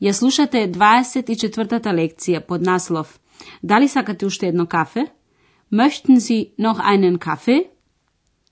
Ја слушате 24-та лекција под наслов Дали сакате уште едно кафе? Möchten Sie noch einen Kaffee?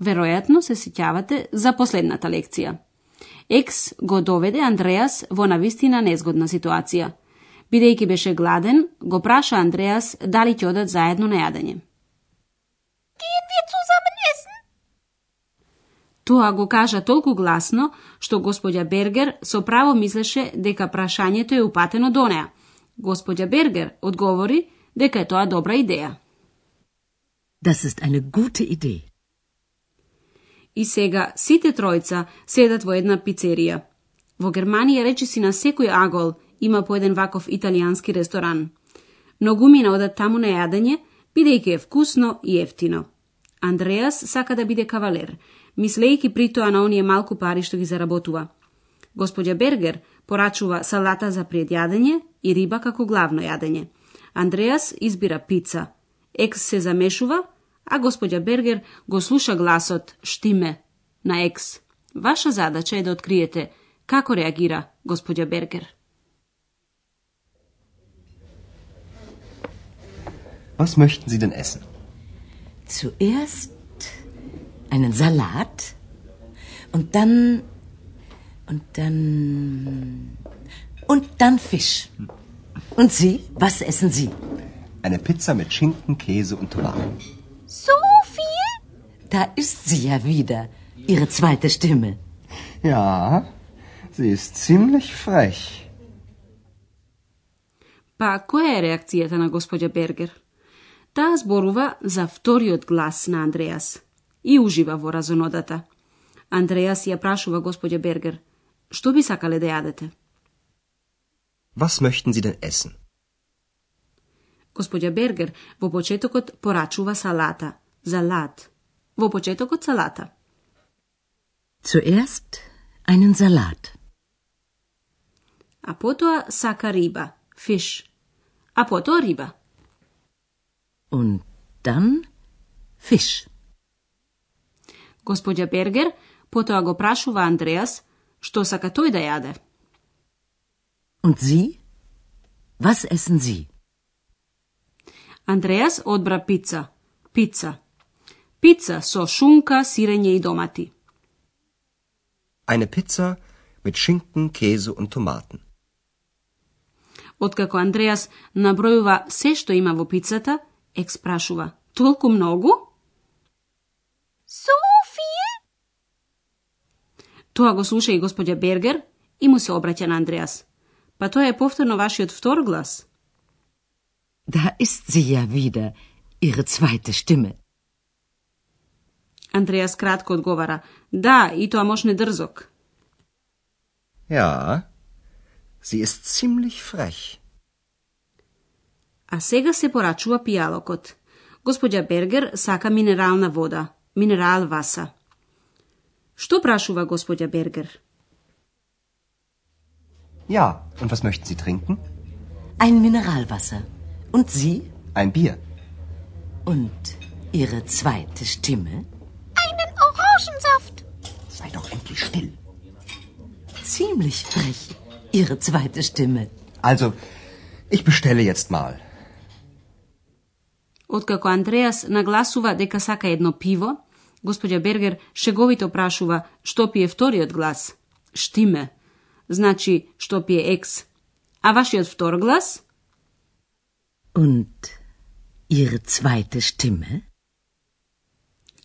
Веројатно се сеќавате за последната лекција. Екс го доведе Андреас во навистина незгодна ситуација. Бидејќи беше гладен, го праша Андреас дали ќе одат заедно на јадење. Тоа го кажа толку гласно, што господја Бергер со право мислеше дека прашањето е упатено до неа. Господја Бергер одговори дека е тоа добра идеја. Das ist eine gute Idee. И сега сите тројца седат во една пицерија. Во Германија речиси на секој агол има по еден ваков италијански ресторан. Многумина одат таму на јадење, бидејќи е вкусно и ефтино. Андреас сака да биде кавалер, мислејќи при тоа на оние малку пари што ги заработува. Господја Бергер порачува салата за предјадење и риба како главно јадење. Андреас избира пица. Екс се замешува, а господја Бергер го слуша гласот «Штиме» на Екс. Ваша задача е да откриете како реагира господја Бергер. Was möchten Sie denn essen? Zuerst einen Salat und dann und dann und dann Fisch. Und Sie, was essen Sie? Eine Pizza mit Schinken, Käse und Tomaten. So viel? Da ist sie ja wieder, Ihre zweite Stimme. Ja, sie ist ziemlich frech. Pa, koja je reakcija na gospođa Berger? Таа зборува за вториот глас на Андреас и ужива во разонодата. Андреас ја прашува господја Бергер, што би сакале да јадете? Was möchten Sie denn essen? Господја Бергер во почетокот порачува салата, залат. Во почетокот салата. Zuerst einen Salat. А потоа сака риба, фиш. А потоа риба. Und dann Fisch. Господја Бергер потоа го прашува Андреас што сака тој да јаде. Und Sie? Was essen Sie? Андреас одбра пица. Пица. Пица со шунка, сирење и домати. Eine Pizza mit Schinken, Käse und Tomaten. Откако Андреас набројува се што има во пицата, Екс прашува, толку многу? Viel? Тоа го слуша и господја Бергер и му се обраќа на Андреас. Па тоа е повторно вашиот втор глас. Da ist sie ja wieder, Ihre zweite Stimme. Андреас кратко одговара, да, и тоа можне дрзок. Ja, sie ist ziemlich frech. А сега се порачува пијалокот. Господја Бергер сака минерална вода, минерал васа. Што прашува господја Бергер? Ja, und was möchten Sie trinken? Ein Mineralwasser. Und Sie? Ein Bier. Und Ihre zweite Stimme? Einen Orangensaft. Sei doch endlich still. Ziemlich frech, Ihre zweite Stimme. Also, ich bestelle jetzt mal. Откако Андреас нагласува дека сака едно пиво, господја Бергер шеговито прашува што пие вториот глас. Штиме. Значи, што пие екс. А вашиот втор глас? Und Ihre zweite Stimme?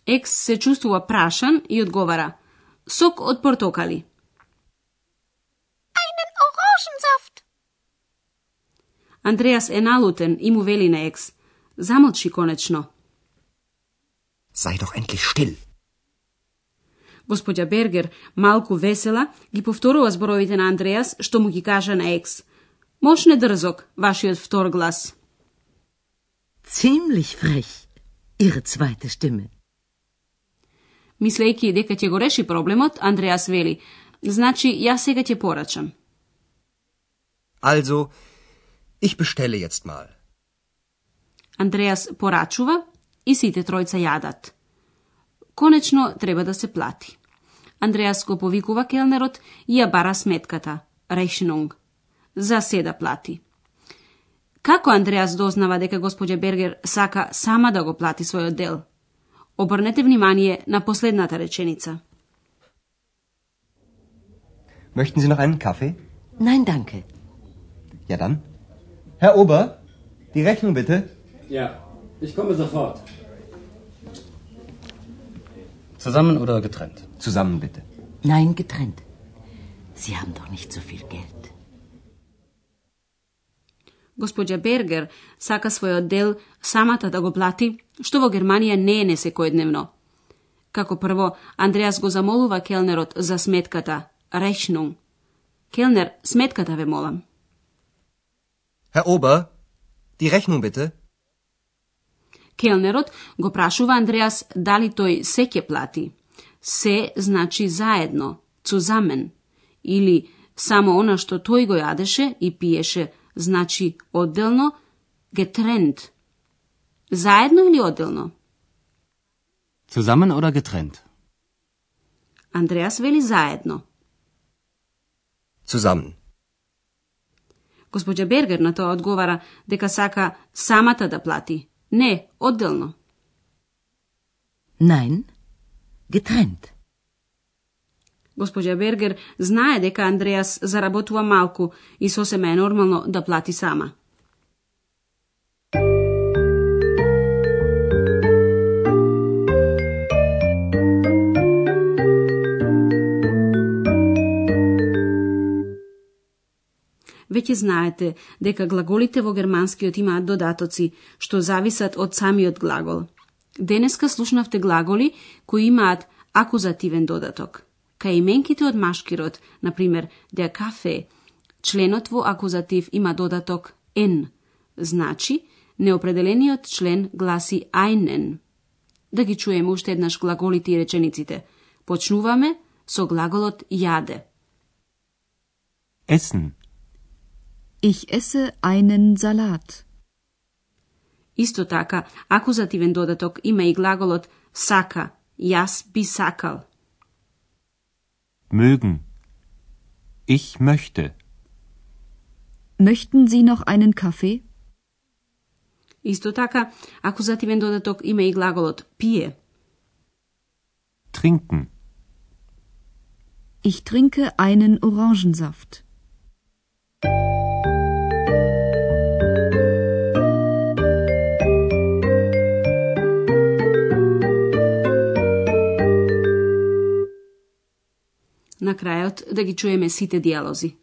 Екс се чувствува прашан и одговара. Сок од портокали. Einen Orangensaft. Андреас е налутен и му вели на екс. Замолчи конечно. Sei doch endlich still. Господја Бергер, малку весела, ги повторува зборовите на Андреас, што му ги кажа на екс. Мошне дрзок, вашиот втор глас. Ziemlich frech. Ihre zweite Stimme. Мислејќи дека ќе го реши проблемот, Андреас вели, значи јас сега ќе порачам. Also, ich bestelle jetzt mal. Андреас порачува и сите тројца јадат. Конечно треба да се плати. Андреас го повикува келнерот и ја бара сметката, Rechnung. За се да плати. Како Андреас дознава дека господја Бергер сака сама да го плати својот дел? Обрнете внимание на последната реченица. Möchten Sie noch einen Kaffee? Nein, danke. Ja dann. Herr Ober, die Rechnung bitte. Ja, ich komme sofort. Zusammen oder getrennt? Zusammen bitte. Nein, getrennt. Sie haben doch nicht so viel Geld. Господја Бергер сака својот дел самата да го плати, што во Германија не е несекојдневно. Како прво, Андреас го замолува келнерот за сметката, Rechnung. Келнер, сметката ве молам. Herr Ober, die Rechnung bitte. Келнерот го прашува Андреас дали тој се ќе плати. Се значи заедно, zusammen, или само она што тој го јадеше и пиеше, значи одделно, getrennt. Заедно или одделно? Zusammen oder getrennt? Андреас вели заедно. Zusammen. Господја Бергер на тоа одговара дека сака самата да плати. Не, одделно. Nein, getrennt. Госпоѓа Бергер знае дека Андреас заработува малку и сосема е нормално да плати сама. Веќе знаете дека глаголите во германскиот имаат додатоци што зависат од самиот глагол. Денеска слушнавте глаголи кои имаат акузативен додаток. Кај именките од машкирот, например der кафе, членот во акузатив има додаток en, значи неопределениот член гласи einen. Да ги чуеме уште еднаш глаголите и речениците. Почнуваме со глаголот јаде. Essen. Ich esse einen Salat. Исто така, акузативен додаток има и глаголот сака, јас би сакал. Mögen. Ich möchte. Möchten Sie noch einen Kaffee? Исто така, акузативен додаток има и глаголот пие. Trinken. Ich trinke einen Orangensaft. На крајот да ги чуеме сите диалози.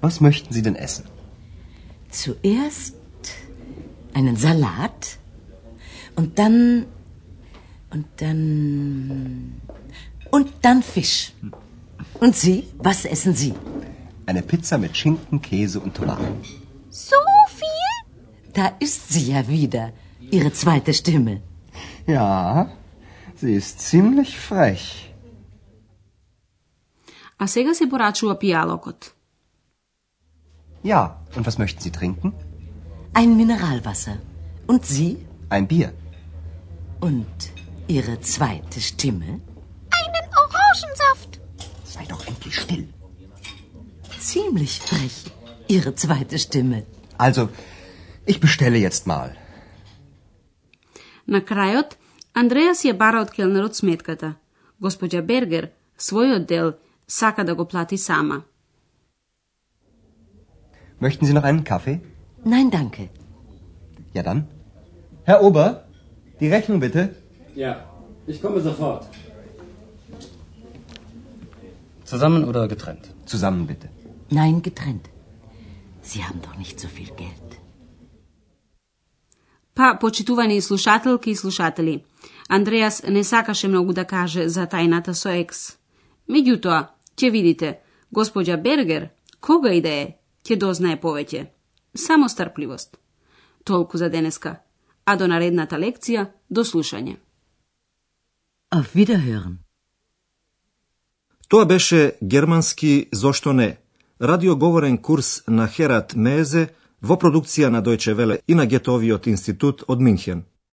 Was möchten Sie denn essen? Zuerst einen Salat und dann und dann und dann Fisch. Und Sie, was essen Sie? Eine Pizza mit Schinken, Käse und Tomaten. So viel? Da ist sie ja wieder, Ihre zweite Stimme. Ja, sie ist ziemlich frech. А сега се порачува пијалокот. Ja, und was möchten Sie trinken? Ein Mineralwasser. Und Sie? Ein Bier. Und Ihre zweite Stimme? Einen Orangensaft. Sei doch endlich still. Ziemlich frech, Ihre zweite Stimme. Also, ich bestelle jetzt mal. На крајот, Андреа си ја бара од келнерот сметката. Господја Бергер, својот дел, сака да го плати сама. Möchten Sie noch einen Kaffee? Nein, danke. Ja dann. Herr Ober, die Rechnung bitte. Ja, ich komme sofort. Zusammen oder getrennt? Zusammen bitte. Nein, getrennt. Sie haben doch nicht so viel Geld. Па, почитувани слушателки и слушатели, Андреас не сакаше многу да каже за тајната со екс. Меѓутоа, ќе видите, господја Бергер, кога и да е, ќе дознае повеќе. Само стрпливост. Толку за денеска. А до наредната лекција, до слушање. Auf Wiederhören. Тоа беше германски зошто не, радиоговорен курс на Херат Мезе во продукција на Дојче Веле и на Гетовиот институт од Минхен.